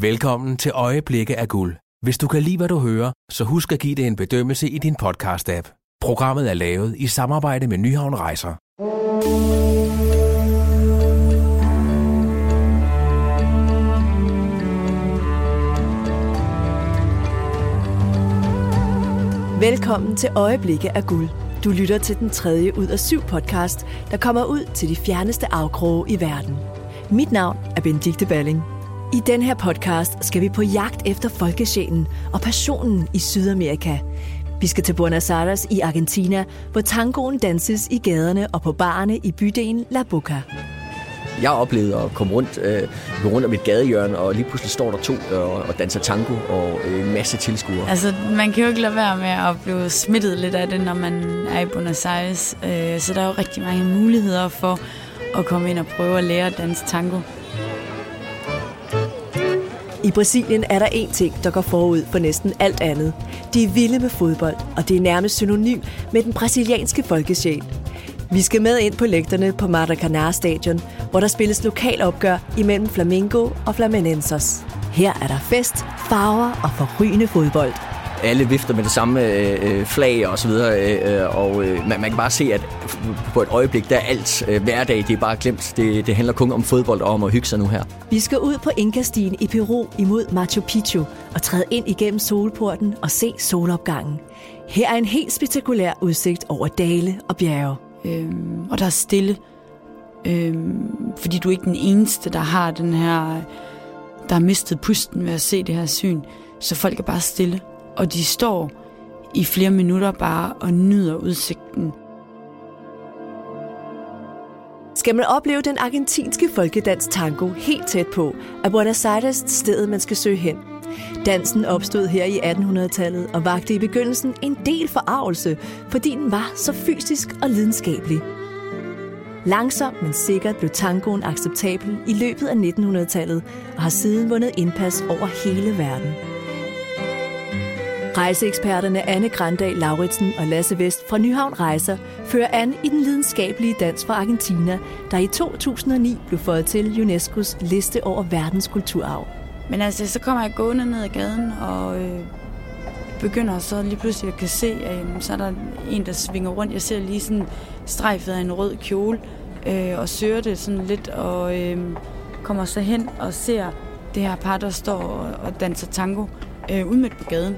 Velkommen til Øjeblikke af Guld. Hvis du kan lide, hvad du hører, så husk at give det en bedømmelse i din podcast-app. Programmet er lavet i samarbejde med Nyhavn Rejser. Velkommen til Øjeblikke af Guld. Du lytter til den tredje ud af syv podcast, der kommer ud til de fjerneste afkroge i verden. Mit navn er Benedikte Balling. I den her podcast skal vi på jagt efter folkesjælen og passionen i Sydamerika. Vi skal til Buenos Aires i Argentina, hvor tangoen danses i gaderne og på barerne i bydelen La Boca. Jeg oplevede at komme rundt, øh, gå rundt om et gadehjørne, og lige pludselig står der to og, og danser tango og en masse tilskuere. Altså, man kan jo ikke lade være med at blive smittet lidt af det, når man er i Buenos Aires. Øh, så der er jo rigtig mange muligheder for at komme ind og prøve at lære at danse tango. I Brasilien er der én ting, der går forud for næsten alt andet. De er vilde med fodbold, og det er nærmest synonym med den brasilianske folkesjæl. Vi skal med ind på lægterne på Maracanã stadion, hvor der spilles lokal opgør imellem Flamengo og Flaminenses. Her er der fest, farver og forrygende fodbold. Alle vifter med det samme øh, flag og så videre, øh, og øh, man, man kan bare se, at på et øjeblik, der er alt øh, hverdag, det er bare glemt. Det, det handler kun om fodbold og om at hygge sig nu her. Vi skal ud på Inca-stien i Peru imod Machu Picchu og træde ind igennem solporten og se solopgangen. Her er en helt spektakulær udsigt over dale og bjerge. Øhm, og der er stille, øhm, fordi du er ikke den eneste, der har den her, der har mistet pusten ved at se det her syn. Så folk er bare stille, og de står i flere minutter bare og nyder udsigten. Skal man opleve den argentinske folkedans tango helt tæt på, er Buenos Aires stedet, man skal søge hen. Dansen opstod her i 1800-tallet og vagte i begyndelsen en del forarvelse, fordi den var så fysisk og lidenskabelig. Langsomt, men sikkert blev tangoen acceptabel i løbet af 1900-tallet og har siden vundet indpas over hele verden. Rejseeksperterne Anne Grandal Lauritsen og Lasse Vest fra Nyhavn Rejser fører an i den lidenskabelige dans fra Argentina, der i 2009 blev fået til UNESCO's liste over verdens kulturarv. Men altså, så kommer jeg gående ned ad gaden, og øh, begynder så lige pludselig at kan se, at øh, så er der en, der svinger rundt. Jeg ser lige sådan strejfet af en rød kjole, øh, og søger det sådan lidt, og øh, kommer så hen og ser det her par, der står og, og danser tango øh, ude midt på gaden.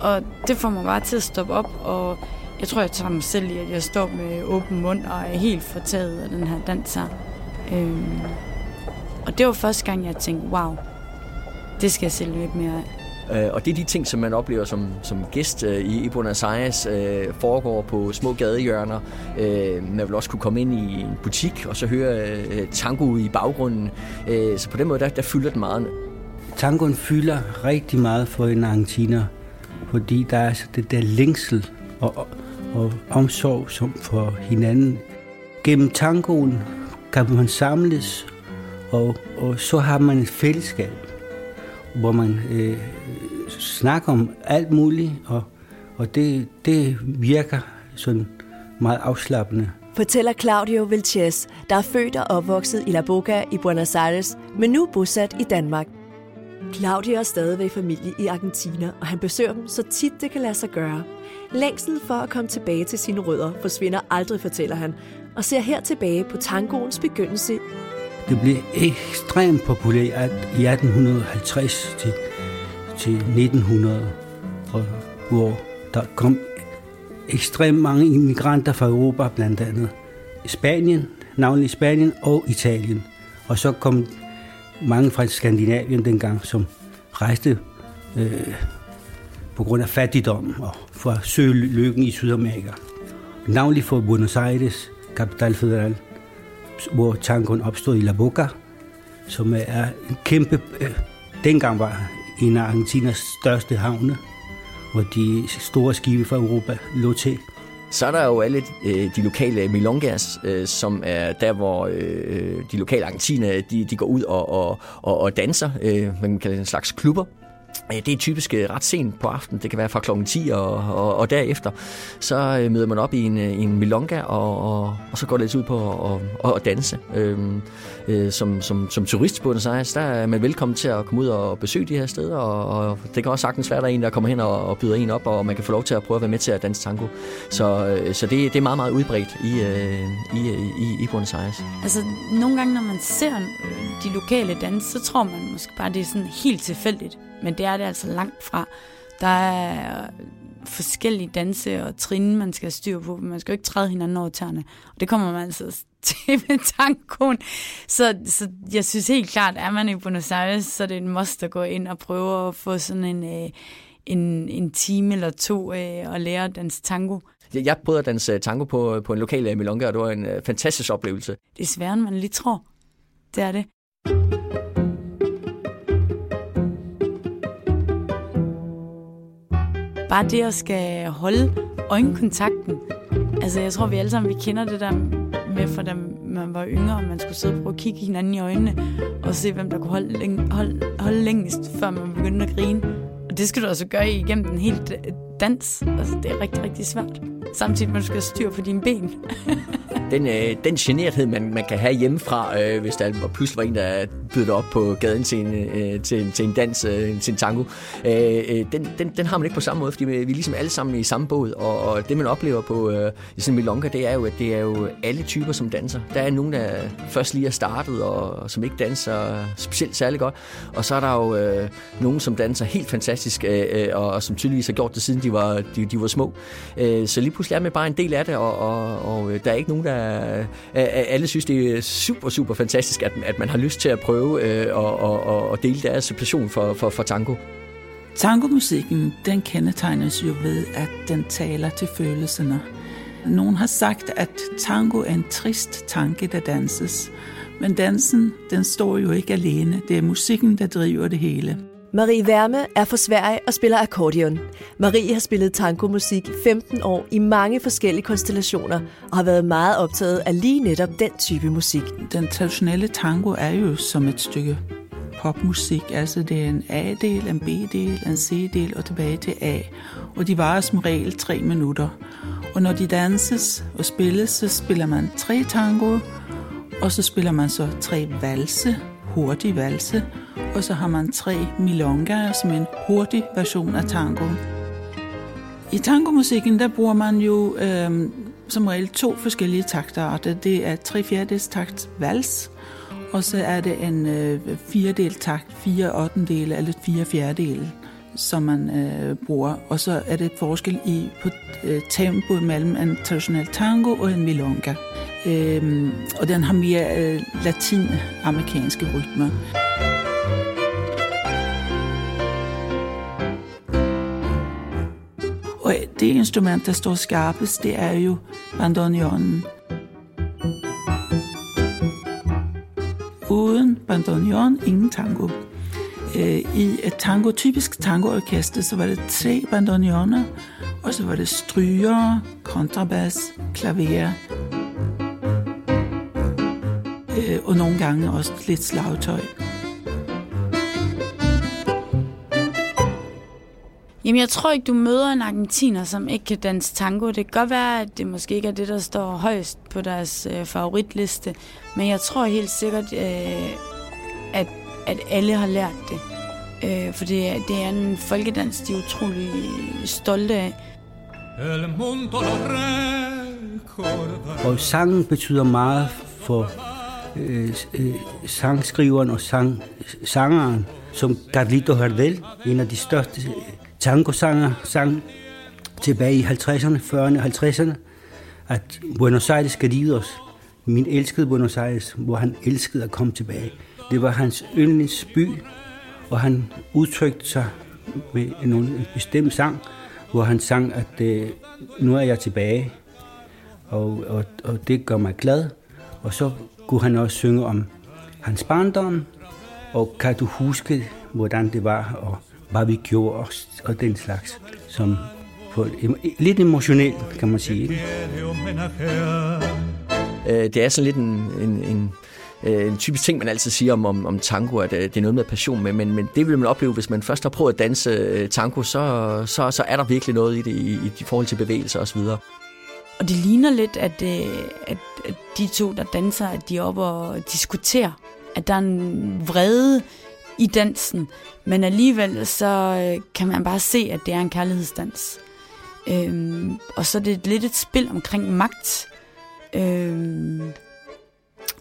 Og det får mig bare til at stoppe op, og jeg tror, jeg tager mig selv i, at jeg står med åben mund og er helt fortaget af den her dans her. Øh, og det var første gang, jeg tænkte, wow, det skal jeg se lidt mere af. Øh, og det er de ting, som man oplever som, som gæst øh, i Buenos Aires, øh, foregår på små gadehjørner. Øh, man vil også kunne komme ind i en butik og så høre øh, tango i baggrunden. Øh, så på den måde, der, der fylder den meget. Tangoen fylder rigtig meget for en argentiner, fordi der er altså det der længsel og, og, og omsorg som for hinanden. Gennem tangoen kan man samles, og, og så har man et fællesskab hvor man øh, snakker om alt muligt, og, og det, det virker sådan meget afslappende. Fortæller Claudio Vilches, der er født og opvokset i La Boca i Buenos Aires, men nu bosat i Danmark. Claudia er stadigvæk familie i Argentina, og han besøger dem så tit det kan lade sig gøre. Længsel for at komme tilbage til sine rødder forsvinder aldrig, fortæller han, og ser her tilbage på tangoens begyndelse det blev ekstremt populært i 1850 til, til 1900, og, hvor der kom ekstremt mange immigranter fra Europa, blandt andet Spanien, navnlig Spanien og Italien. Og så kom mange fra Skandinavien dengang, som rejste øh, på grund af fattigdom og for at søge lykken i Sydamerika. Navnlig for Buenos Aires, Capital Federal, hvor tangoen opstod i La Boca, som er en kæmpe... Øh, dengang var en af Argentinas største havne, hvor de store skibe fra Europa lå til. Så er der jo alle øh, de lokale milongas, øh, som er der, hvor øh, de lokale argentiner de, de går ud og, og, og, og danser. Øh, man kan kalde det en slags klubber. Øh, det er typisk øh, ret sent på aftenen. Det kan være fra klokken 10 og, og, og derefter. Så øh, møder man op i en, en milonga, og, og, og så går det lidt ud på at, og, og danse. Øhm, øh, som, som, som turist på Buenos Aires, der er man velkommen til at komme ud og besøge de her steder, og, og det kan også sagtens være, at der er en, der kommer hen og, og byder en op, og man kan få lov til at prøve at være med til at danse tango. Så, så det, det er meget, meget udbredt i, øh, i, i, i Buenos Aires. Altså, nogle gange, når man ser de lokale danse, så tror man måske bare, det er sådan helt tilfældigt. Men det er det altså langt fra. Der er forskellige danse og trin, man skal have styr på. Man skal jo ikke træde hinanden over tæerne. Og det kommer man altså til med tankoen. Så, så jeg synes helt klart, at er man i Buenos Aires, så er det en must at gå ind og prøve at få sådan en, øh, en, en time eller to øh, at lære at danse tango. Jeg prøvede at danse tango på, på en lokal øh, milonga, og det var en fantastisk oplevelse. Det er sværere, end man lige tror. Det er det. Bare det at skal holde øjenkontakten. Altså, jeg tror, vi alle sammen vi kender det der med, for da man var yngre, og man skulle sidde og prøve at kigge hinanden i øjnene, og se, hvem der kunne holde, hold, holde, holde længst, før man begyndte at grine. Og det skal du altså gøre igennem den helt dans. Altså, det er rigtig, rigtig svært. Samtidig med, at du skal styre på dine ben. den, øh, den generthed, man, man kan have hjemmefra, øh, hvis der pludselig var en, der byder op på gaden til en, øh, til, til en dans, øh, til en tango, øh, øh, den, den, den har man ikke på samme måde, fordi vi er ligesom alle sammen i samme båd, og, og det man oplever på øh, i sådan en milonga, det er jo, at det er jo alle typer, som danser. Der er nogen, der først lige er startet, og, og som ikke danser specielt særlig godt, og så er der jo øh, nogen, som danser helt fantastisk, øh, øh og, og som tydeligvis har gjort det, siden de var, de, de var små. Øh, så lige pludselig er man bare en del af det, og, og, og øh, der er ikke nogen, der alle synes, det er super, super fantastisk, at, at man har lyst til at prøve øh, og, og, og dele deres passion for, for, for tango. Tangomusikken, den kendetegnes jo ved, at den taler til følelserne. Nogen har sagt, at tango er en trist tanke, der danses. Men dansen, den står jo ikke alene. Det er musikken, der driver det hele. Marie Værme er fra Sverige og spiller akkordeon. Marie har spillet tangomusik i 15 år i mange forskellige konstellationer og har været meget optaget af lige netop den type musik. Den traditionelle tango er jo som et stykke popmusik, altså det er en A-del, en B-del, en C-del og tilbage til A. Og de varer som regel tre minutter. Og når de danses og spilles, så spiller man tre tango, og så spiller man så tre valse, hurtig valse, og så har man tre milongaer som er en hurtig version af tango. I tangomusikken der bruger man jo øh, som regel to forskellige taktarter. Det er tre fjerdedels takt vals, og så er det en øh, firedel takt, fire ottendele eller fire fjerdedele, som man øh, bruger. Og så er det et forskel i på øh, tempo mellem en traditionel tango og en milonga. Øh, og den har mere øh, latinamerikanske rytmer. Og det instrument, der står skarpest, det er jo bandoneonen. Uden bandoneon, ingen tango. Øh, I et tango, typisk tangoorkester, så var det tre bandoneoner, og så var det stryger, kontrabas, klaver, øh, og nogle gange også lidt slagtøj. Jamen, jeg tror ikke, du møder en argentiner, som ikke kan danse tango. Det kan godt være, at det måske ikke er det, der står højst på deres øh, favoritliste, men jeg tror helt sikkert, øh, at, at alle har lært det. Øh, for det er, det er en folkedans, de er utrolig stolte af. Og sangen betyder meget for øh, øh, sangskriveren og sang, sangeren, som Carlito Hardel, en af de største øh, tangosanger, sang tilbage i 50'erne, 40'erne og 50'erne, at Buenos Aires queridos, min elskede Buenos Aires, hvor han elskede at komme tilbage. Det var hans yndlingsby, og han udtrykte sig med en bestemt sang, hvor han sang, at øh, nu er jeg tilbage, og, og, og det gør mig glad. Og så kunne han også synge om hans barndom, og kan du huske, hvordan det var, og hvad vi gjorde, og, og den slags, som på, lidt emotionelt, kan man sige. Øh, det er sådan lidt en, en, en øh, en typisk ting, man altid siger om, om, om tango, at øh, det er noget med passion med, men, men det vil man opleve, hvis man først har prøvet at danse øh, tango, så, så, så er der virkelig noget i det i, i, i forhold til bevægelser osv. Og det ligner lidt, at, øh, at, at de to, der danser, at de er oppe og diskuterer. At der er en vrede i dansen, men alligevel så øh, kan man bare se, at det er en kærlighedsdans. Øhm, og så er det lidt et spil omkring magt. Øhm,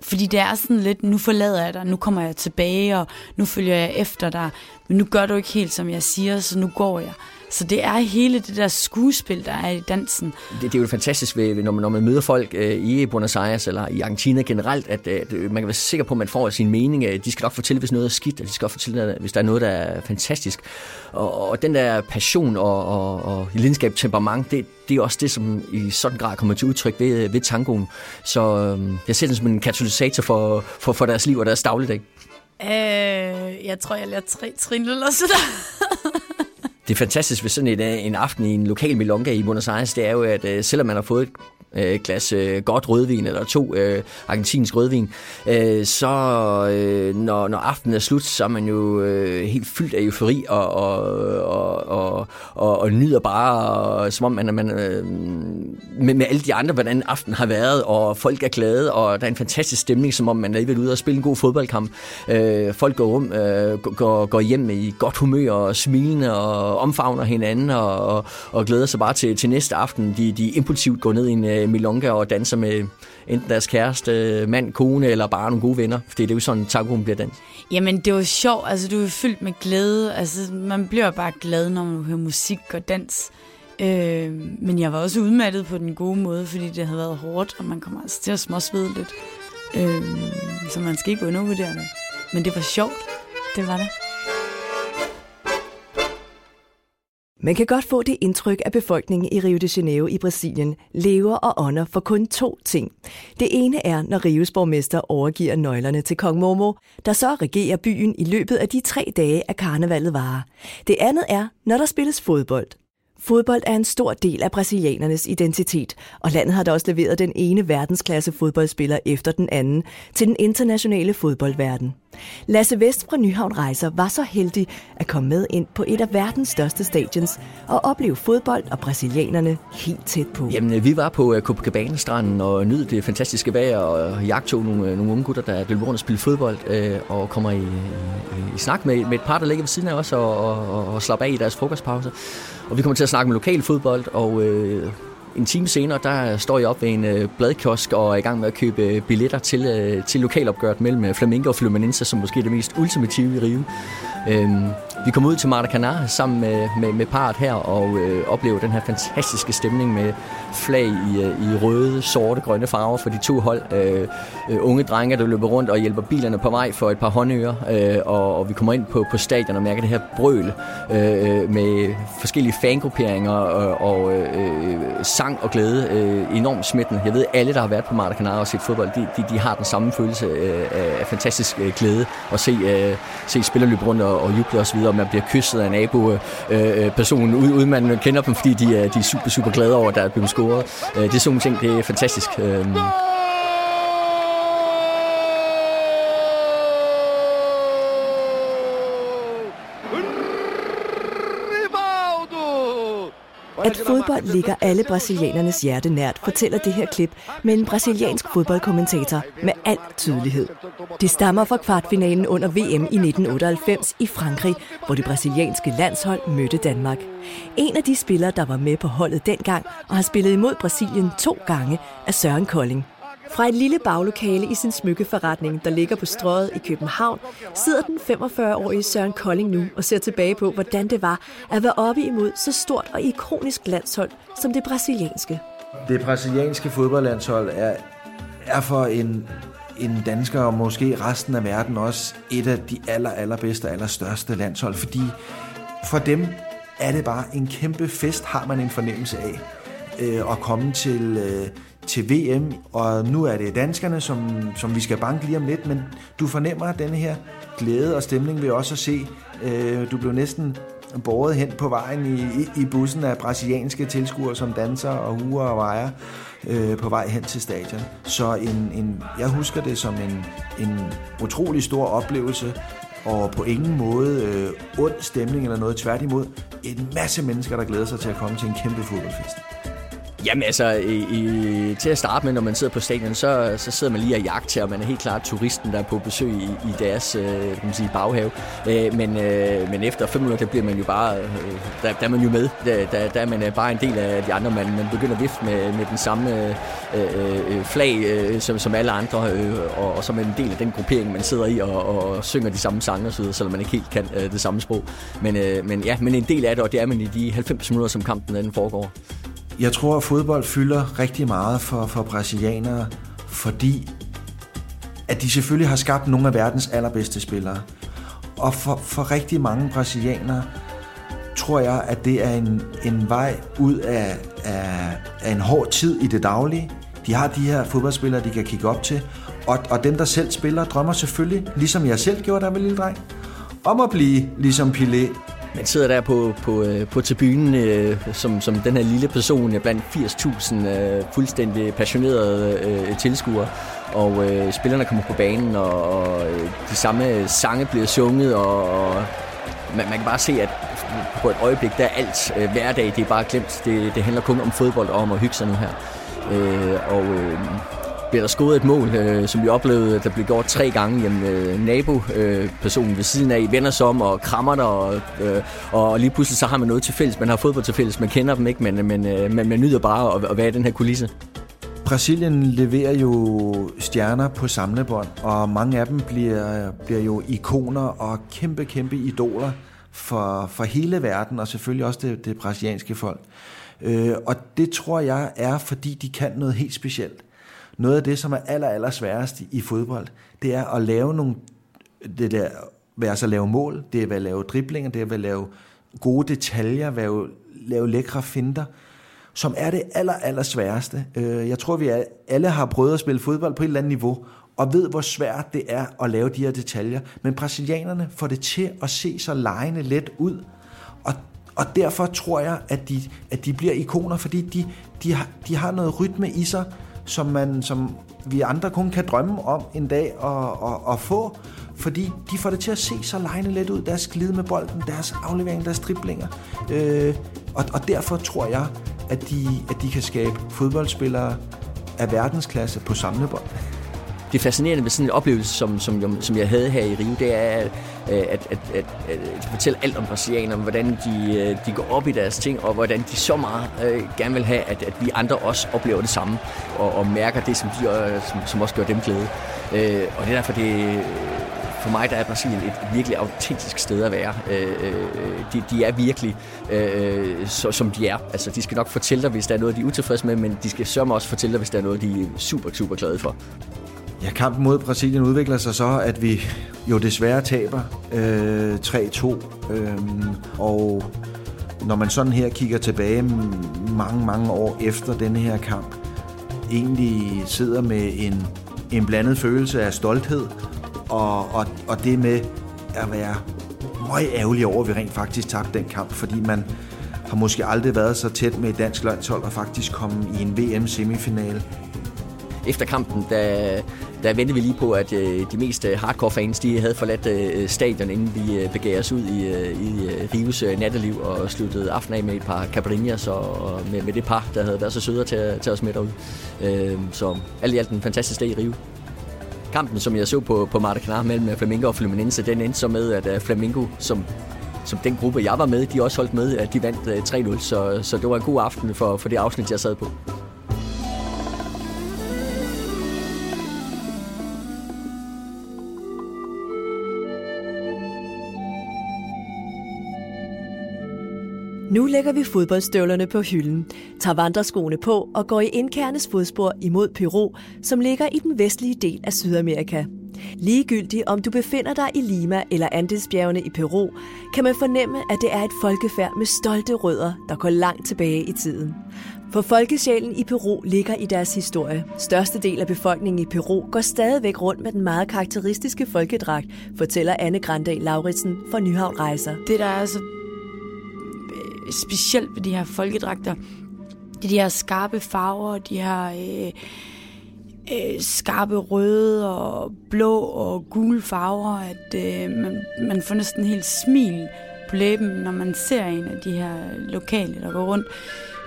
fordi det er sådan lidt, nu forlader jeg dig, nu kommer jeg tilbage, og nu følger jeg efter dig, men nu gør du ikke helt, som jeg siger, så nu går jeg. Så det er hele det der skuespil, der er i dansen. Det, det er jo fantastisk, ved, når, man, når man møder folk øh, i Buenos Aires eller i Argentina generelt, at, at man kan være sikker på, at man får sin mening. De skal nok fortælle, hvis noget er skidt, og de skal også fortælle, hvis der er noget, der er fantastisk. Og, og den der passion og, og, og lidenskab, temperament, det, det er også det, som i sådan grad kommer til udtryk ved, ved tangoen. Så øh, jeg ser den som en katalysator for, for, for deres liv og deres dagligdag. Øh, jeg tror, jeg lærer tre trin eller sådan det er fantastisk ved sådan en, øh, en aften i en lokal milonga i Buenos Aires, det er jo, at øh, selvom man har fået et øh, glas øh, godt rødvin, eller to øh, argentinsk rødvin, øh, så øh, når, når aftenen er slut, så er man jo øh, helt fyldt af eufori og, og, og, og, og, og nyder bare, og, som om man, man øh, med, med alle de andre, hvordan aftenen har været, og folk er glade, og der er en fantastisk stemning, som om man er ude og spille en god fodboldkamp. Øh, folk går, rum, øh, går, går hjem i godt humør og smilende og omfavner hinanden og, og, og glæder sig bare til, til næste aften. De, de impulsivt går ned i en øh, øh, milonga og danser med enten deres kæreste, mand, kone eller bare nogle gode venner. Fordi det er jo sådan, tangoen bliver dans. Jamen, det var sjovt. Altså, du er fyldt med glæde. Altså, man bliver bare glad, når man hører musik og dans. Øh, men jeg var også udmattet på den gode måde, fordi det havde været hårdt, og man kommer altså til at småsvede lidt. Øh, så man skal ikke undervurdere det. Men det var sjovt. Det var det. Man kan godt få det indtryk, at befolkningen i Rio de Janeiro i Brasilien lever og ånder for kun to ting. Det ene er, når Rios borgmester overgiver nøglerne til kong Momo, der så regerer byen i løbet af de tre dage, at karnevalet varer. Det andet er, når der spilles fodbold. Fodbold er en stor del af brasilianernes identitet, og landet har da også leveret den ene verdensklasse fodboldspiller efter den anden til den internationale fodboldverden. Lasse Vest fra Nyhavn Rejser var så heldig at komme med ind på et af verdens største stadions og opleve fodbold og brasilianerne helt tæt på. Jamen, vi var på øh, Copacabana-stranden og nød det fantastiske vejr og jagtog nogle, øh, nogle unge gutter, der løb rundt og spille fodbold øh, og kommer i, i, i snak med, med et par, der ligger ved siden af os og, og, og slapper af i deres frokostpause. Og vi kommer til at snakke med lokal fodbold, og øh, en time senere, der står jeg op ved en øh, bladkiosk og er i gang med at købe øh, billetter til, øh, til lokalopgøret mellem øh, Flamengo og Fluminense, som måske er det mest ultimative i Rio. Øh, vi kom ud til Maracanã sammen med, med, med parret her og øh, oplevede den her fantastiske stemning med flag i, øh, i røde, sorte, grønne farver for de to hold. Øh, øh, unge drenge, der løber rundt og hjælper bilerne på vej for et par håndører. Øh, og, og vi kommer ind på, på stadion og mærker det her brøl øh, med forskellige fangrupperinger og, og øh, sang og glæde. Øh, enormt smittende. Jeg ved, alle, der har været på Maracanã og set fodbold, de, de, de har den samme følelse øh, af fantastisk øh, glæde at se, øh, se spillere løbe rundt og, og juble osv., og man bliver kysset af en nabo-personen, øh, uden man kender dem, fordi de, de er super, super glade over, at der er blevet scoret. Øh, det er sådan nogle ting, det er fantastisk. Øh, At fodbold ligger alle brasilianernes hjerte nært, fortæller det her klip med en brasiliansk fodboldkommentator med al tydelighed. Det stammer fra kvartfinalen under VM i 1998 i Frankrig, hvor det brasilianske landshold mødte Danmark. En af de spillere, der var med på holdet dengang og har spillet imod Brasilien to gange, er Søren Kolding. Fra et lille baglokale i sin smykkeforretning, der ligger på strøget i København, sidder den 45-årige Søren Kolding nu og ser tilbage på, hvordan det var at være oppe imod så stort og ikonisk landshold som det brasilianske. Det brasilianske fodboldlandshold er, er for en, en dansker og måske resten af verden også et af de aller, allerbedste og allerstørste landshold, fordi for dem er det bare en kæmpe fest, har man en fornemmelse af øh, at komme til, øh, til VM, og nu er det danskerne, som, som vi skal banke lige om lidt, men du fornemmer den her glæde og stemning ved også at se. Øh, du blev næsten båret hen på vejen i, i, i bussen af brasilianske tilskuere, som danser og huer og vejer øh, på vej hen til stadion. Så en, en, jeg husker det som en, en utrolig stor oplevelse, og på ingen måde øh, ond stemning eller noget. Tværtimod en masse mennesker, der glæder sig til at komme til en kæmpe fodboldfest. Jamen altså, i, i, til at starte med, når man sidder på stadion, så, så sidder man lige og jagt til, og man er helt klart turisten, der er på besøg i, i deres øh, kan man sige, baghave. Øh, men, øh, men efter fem minutter, der bliver man jo bare, øh, der, der er man jo med. Der, der, der er man øh, bare en del af de andre. Man, man begynder at vifte med, med den samme øh, øh, øh, flag øh, som, som alle andre, øh, og, og så er man en del af den gruppering, man sidder i og, og synger de samme sange osv., selvom man ikke helt kan øh, det samme sprog. Men, øh, men ja, men en del af det, og det er man i de 90 minutter, som kampen den foregår. Jeg tror, at fodbold fylder rigtig meget for, for brasilianere, fordi at de selvfølgelig har skabt nogle af verdens allerbedste spillere. Og for, for rigtig mange brasilianere tror jeg, at det er en, en vej ud af, af, af en hård tid i det daglige. De har de her fodboldspillere, de kan kigge op til. Og, og dem, der selv spiller, drømmer selvfølgelig, ligesom jeg selv gjorde, da jeg var lille dreng, om at blive ligesom Pelé man sidder der på, på, øh, på tribunen øh, som, som den her lille person blandt 80.000 øh, fuldstændig passionerede øh, tilskuere. Og øh, spillerne kommer på banen, og, og øh, de samme sange bliver sunget, og, og man, man kan bare se, at på et øjeblik, der er alt øh, hverdag, det er bare glemt. Det, det handler kun om fodbold og om at hygge sig nu her. Øh, og øh, bliver der skåret et mål, øh, som vi oplevede, der blev gjort tre gange. Jamen, øh, nabopersonen øh, ved siden af vender sig om og krammer dig, og, øh, og lige pludselig så har man noget til fælles. Man har fodbold til fælles, man kender dem ikke, men, men, øh, man, man nyder bare at, at være i den her kulisse. Brasilien leverer jo stjerner på samlebånd, og mange af dem bliver, bliver jo ikoner og kæmpe, kæmpe idoler for, for hele verden, og selvfølgelig også det, det brasilianske folk. Øh, og det tror jeg er, fordi de kan noget helt specielt. Noget af det, som er aller, aller sværest i, fodbold, det er at lave nogle, det der, være så lave mål, det er at lave driblinger, det er at lave gode detaljer, lave, lave lækre finder, som er det aller, aller sværeste. Øh, jeg tror, vi alle har prøvet at spille fodbold på et eller andet niveau, og ved, hvor svært det er at lave de her detaljer. Men brasilianerne får det til at se så lejende let ud, og, og derfor tror jeg, at de, at de bliver ikoner, fordi de, de, har, de har noget rytme i sig, som, man, som vi andre kun kan drømme om en dag at, at, at få, fordi de får det til at se så lejende let ud, deres glide med bolden, deres aflevering, deres driblinger. Øh, og, og derfor tror jeg, at de, at de kan skabe fodboldspillere af verdensklasse på samlebånd det fascinerende ved sådan en oplevelse, som, som, som jeg havde her i Rio, det er, at, at, at, at, at fortælle alt om brasilianerne, hvordan de, øh, de går op i deres ting, og hvordan de så meget øh, gerne vil have, at, at vi andre også oplever det samme, og, og mærker det, som, de, øh, som, som også gør dem glæde. Øh, og det er derfor, det for mig der er Brasilien et virkelig autentisk sted at være. Øh, øh, de, de er virkelig, øh, så, som de er. Altså, de skal nok fortælle dig, hvis der er noget, de er utilfredse med, men de skal sørge også fortælle dig, hvis der er noget, de er super, super glade for. Ja, kampen mod Brasilien udvikler sig så, at vi jo desværre taber øh, 3-2. Øh, og når man sådan her kigger tilbage mange, mange år efter denne her kamp, egentlig sidder med en, en blandet følelse af stolthed, og, og, og det med at være meget ærgerlig over, at vi rent faktisk tabte den kamp, fordi man har måske aldrig været så tæt med et dansk landshold og faktisk komme i en VM-semifinale. Efter kampen, der der ventede vi lige på, at øh, de mest øh, hardcore fans de havde forladt øh, stadion, inden vi øh, begav os ud i, øh, i øh, Rives øh, natteliv og sluttede aften af med et par cabrinas og, og med, med det par, der havde været så søde til, at tage os med derud. Øh, så alt i alt en fantastisk dag i Rive. Kampen, som jeg så på, på Maracanã mellem øh, Flamingo og Fluminense, den endte så med, at øh, Flamengo, Flamingo, som som den gruppe, jeg var med, de også holdt med, at de vandt 3-0. Så, så det var en god aften for, for det afsnit, jeg sad på. Nu lægger vi fodboldstøvlerne på hylden, tager vandreskoene på og går i indkernes fodspor imod Peru, som ligger i den vestlige del af Sydamerika. Ligegyldigt om du befinder dig i Lima eller Andesbjergene i Peru, kan man fornemme, at det er et folkefærd med stolte rødder, der går langt tilbage i tiden. For folkesjælen i Peru ligger i deres historie. Største del af befolkningen i Peru går stadigvæk rundt med den meget karakteristiske folkedragt, fortæller Anne Grandal Lauritsen for Nyhavn Rejser. Det, der er så specielt ved de her folkedragter, det er de her skarpe farver, de her øh, øh, skarpe røde og blå og gule farver, at øh, man, man får næsten helt smil på læben, når man ser en af de her lokale, der går rundt.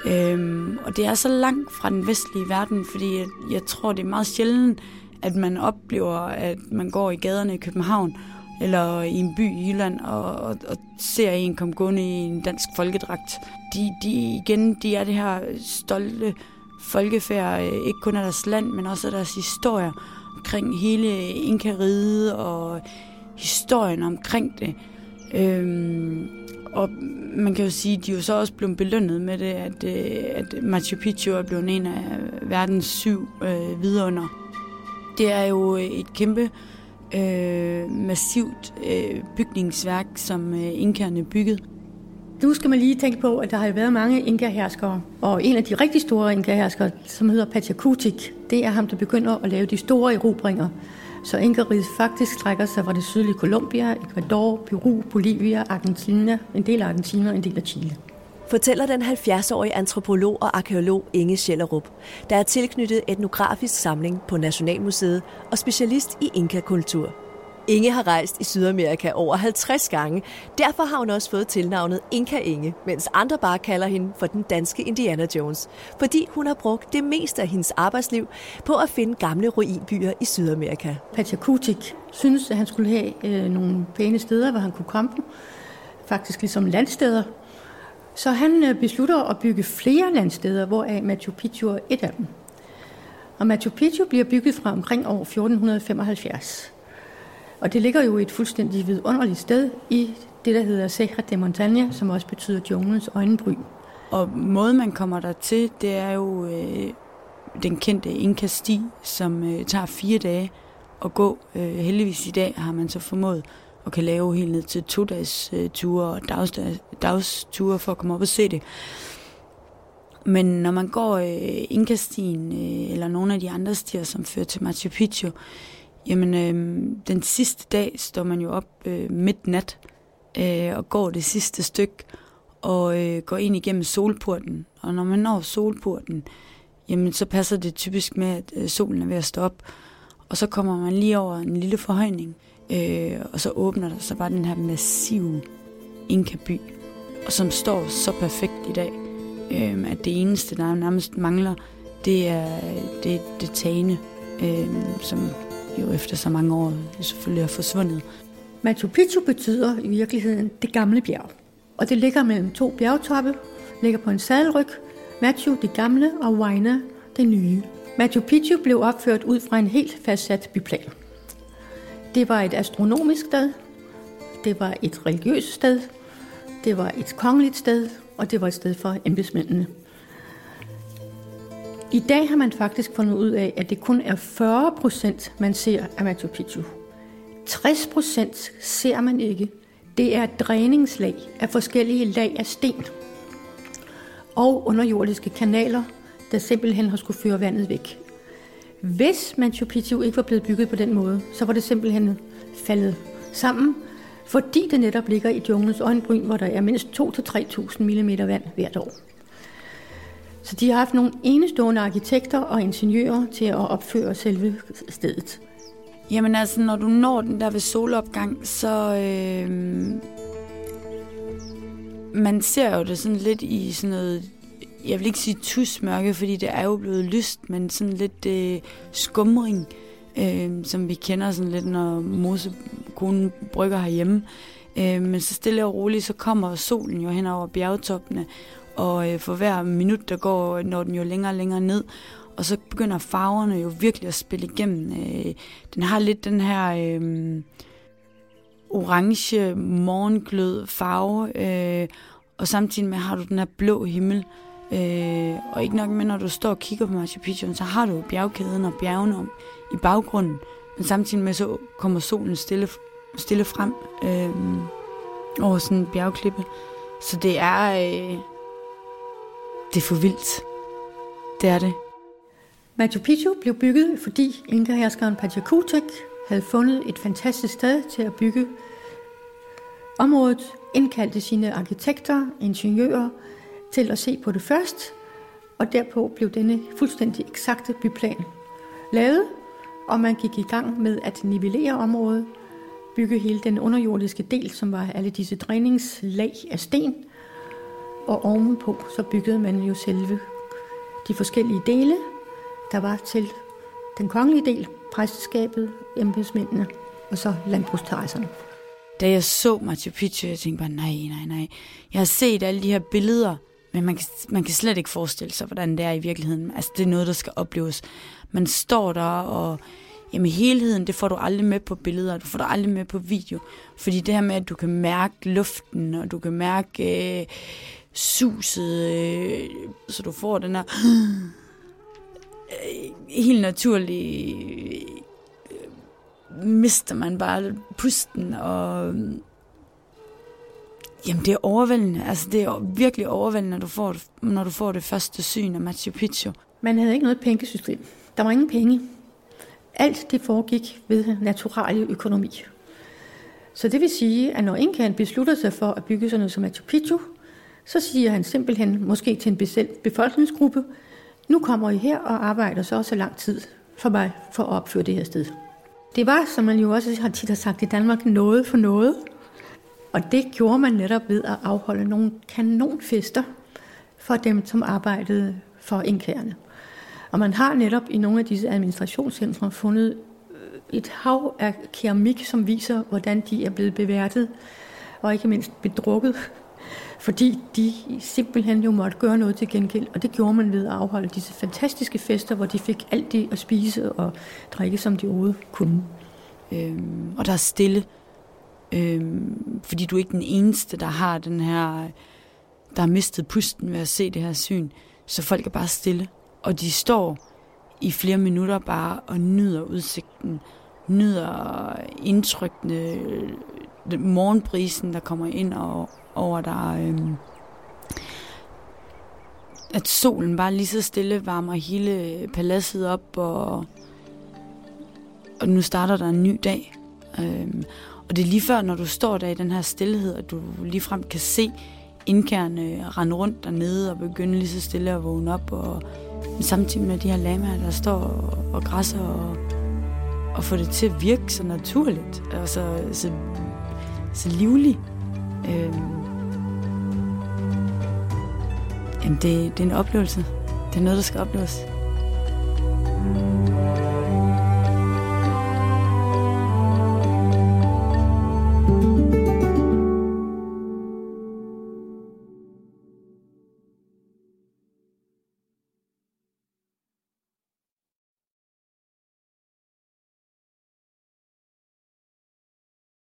Øhm, og det er så langt fra den vestlige verden, fordi jeg, jeg tror, det er meget sjældent, at man oplever, at man går i gaderne i København, eller i en by i Jylland, og, og, og ser en komme gående i en dansk folkedragt. De, de, igen, de er det her stolte folkefærd, øh, ikke kun af deres land, men også af deres historie omkring hele inka og historien omkring det. Øhm, og man kan jo sige, at de er jo så også blevet belønnet med det, at, øh, at Machu Picchu er blevet en af verdens syv øh, vidunder. Det er jo et kæmpe øh, massivt øh, bygningsværk, som øh, inkerne byggede. Nu skal man lige tænke på, at der har været mange inka-herskere, og en af de rigtig store inka-herskere, som hedder Pachakutik, det er ham, der begynder at lave de store erobringer. Så Inkariget faktisk strækker sig fra det sydlige Colombia, Ecuador, Peru, Bolivia, Argentina, en del af Argentina og en del af Chile. Fortæller den 70-årige antropolog og arkeolog Inge Schellerup, der er tilknyttet etnografisk samling på Nationalmuseet og specialist i inka-kultur. Inge har rejst i Sydamerika over 50 gange. Derfor har hun også fået tilnavnet Inka Inge, mens andre bare kalder hende for den danske Indiana Jones. Fordi hun har brugt det meste af hendes arbejdsliv på at finde gamle ruinbyer i Sydamerika. Pachakutik synes, at han skulle have øh, nogle pæne steder, hvor han kunne komme. Faktisk ligesom landsteder. Så han øh, beslutter at bygge flere landsteder, hvoraf Machu Picchu er et af dem. Og Machu Picchu bliver bygget fra omkring år 1475. Og det ligger jo et fuldstændig vidunderligt sted i det, der hedder Serra de Montaña, som også betyder djunglens øjenbryn. Og måden, man kommer der til, det er jo øh, den kendte Inka-sti, som øh, tager fire dage at gå. Øh, heldigvis i dag har man så formået og kan lave helt ned til to-dags øh, ture og dags, dagsture for at komme op og se det. Men når man går øh, Inka-stien øh, eller nogle af de andre stier, som fører til Machu Picchu, Jamen, øh, den sidste dag står man jo op øh, midt nat øh, og går det sidste stykke og øh, går ind igennem solporten. Og når man når solporten, jamen så passer det typisk med, at øh, solen er ved at stå op. Og så kommer man lige over en lille forhøjning, øh, og så åbner der så bare den her massive Inka-by, og som står så perfekt i dag, øh, at det eneste, der nærmest mangler, det er det, det tagene, øh, som jo efter så mange år selvfølgelig er forsvundet. Machu Picchu betyder i virkeligheden det gamle bjerg. Og det ligger mellem to bjergtoppe, ligger på en sadelryg. Machu det gamle og Huayna det nye. Machu Picchu blev opført ud fra en helt fastsat byplan. Det var et astronomisk sted, det var et religiøst sted, det var et kongeligt sted, og det var et sted for embedsmændene. I dag har man faktisk fundet ud af, at det kun er 40 procent, man ser af Machu Picchu. 60 procent ser man ikke. Det er dræningslag af forskellige lag af sten og underjordiske kanaler, der simpelthen har skulle føre vandet væk. Hvis Machu Picchu ikke var blevet bygget på den måde, så var det simpelthen faldet sammen, fordi det netop ligger i junglens øjenbryn, hvor der er mindst 2-3.000 mm vand hvert år. Så de har haft nogle enestående arkitekter og ingeniører til at opføre selve stedet. Jamen altså, når du når den der ved solopgang, så... Øh, man ser jo det sådan lidt i sådan noget... Jeg vil ikke sige tusmørke, fordi det er jo blevet lyst, men sådan lidt øh, skumring, øh, som vi kender sådan lidt, når mosekonen brygger herhjemme. Øh, men så stille og roligt, så kommer solen jo hen over bjergtoppene, og øh, for hver minut, der går, når den jo længere og længere ned, og så begynder farverne jo virkelig at spille igennem. Øh, den har lidt den her øh, orange morgenglød farve, øh, og samtidig med har du den her blå himmel. Øh, og ikke nok med, når du står og kigger på Machu Picchu, så har du bjergkæden og bjergene om i baggrunden, men samtidig med, så kommer solen stille, stille frem øh, over sådan en bjergklippe. Så det er... Øh, det er for vildt. Det er det. Machu Picchu blev bygget, fordi inkaherskeren Pachacutec havde fundet et fantastisk sted til at bygge området, indkaldte sine arkitekter, ingeniører til at se på det først, og derpå blev denne fuldstændig eksakte byplan lavet, og man gik i gang med at nivellere området, bygge hele den underjordiske del, som var alle disse dræningslag af sten, og ovenpå så byggede man jo selve de forskellige dele, der var til den kongelige del, præsteskabet, embedsmændene og så landbrugsterrasserne. Da jeg så Machu Picchu, jeg tænkte bare, nej, nej, nej. Jeg har set alle de her billeder, men man kan, man kan slet ikke forestille sig, hvordan det er i virkeligheden. Altså, det er noget, der skal opleves. Man står der, og jamen, helheden, det får du aldrig med på billeder, du får du aldrig med på video. Fordi det her med, at du kan mærke luften, og du kan mærke øh, suset, øh, så du får den her øh, helt naturlig øh, mister man bare pusten, og Jamen, det er overvældende. Altså, det er virkelig overvældende, når du får det, når du får det første syn af Machu Picchu. Man havde ikke noget pengesystem. Der var ingen penge. Alt det foregik ved naturlig økonomi. Så det vil sige, at når Inkaen beslutter sig for at bygge sådan noget som Machu Picchu, så siger han simpelthen, måske til en bestemt befolkningsgruppe, nu kommer I her og arbejder så også lang tid for mig for at opføre det her sted. Det var, som man jo også har tit har sagt i Danmark, noget for noget. Og det gjorde man netop ved at afholde nogle kanonfester for dem, som arbejdede for indkærende. Og man har netop i nogle af disse administrationscentre fundet øh, et hav af keramik, som viser, hvordan de er blevet beværtet og ikke mindst bedrukket, fordi de simpelthen jo måtte gøre noget til gengæld. Og det gjorde man ved at afholde disse fantastiske fester, hvor de fik alt det at spise og drikke, som de overhovedet kunne. Øhm, og der er stille Øhm, fordi du er ikke den eneste, der har den her, der har mistet pusten ved at se det her syn. Så folk er bare stille. Og de står i flere minutter bare og nyder udsigten, nyder indtrykkende øh, morgenbrisen, der kommer ind og, over der. Øhm, at solen bare lige så stille varmer hele paladset op, og, og nu starter der en ny dag. Øhm, og det er lige før, når du står der i den her stillhed, at du ligefrem kan se indkærne rende rundt dernede og begynde lige så stille at vågne op. Og samtidig med de her lamaer, der står og, og græsser og, og få det til at virke så naturligt og så, så, så livligt. Øhm. Jamen, det, det er en oplevelse. Det er noget, der skal opleves.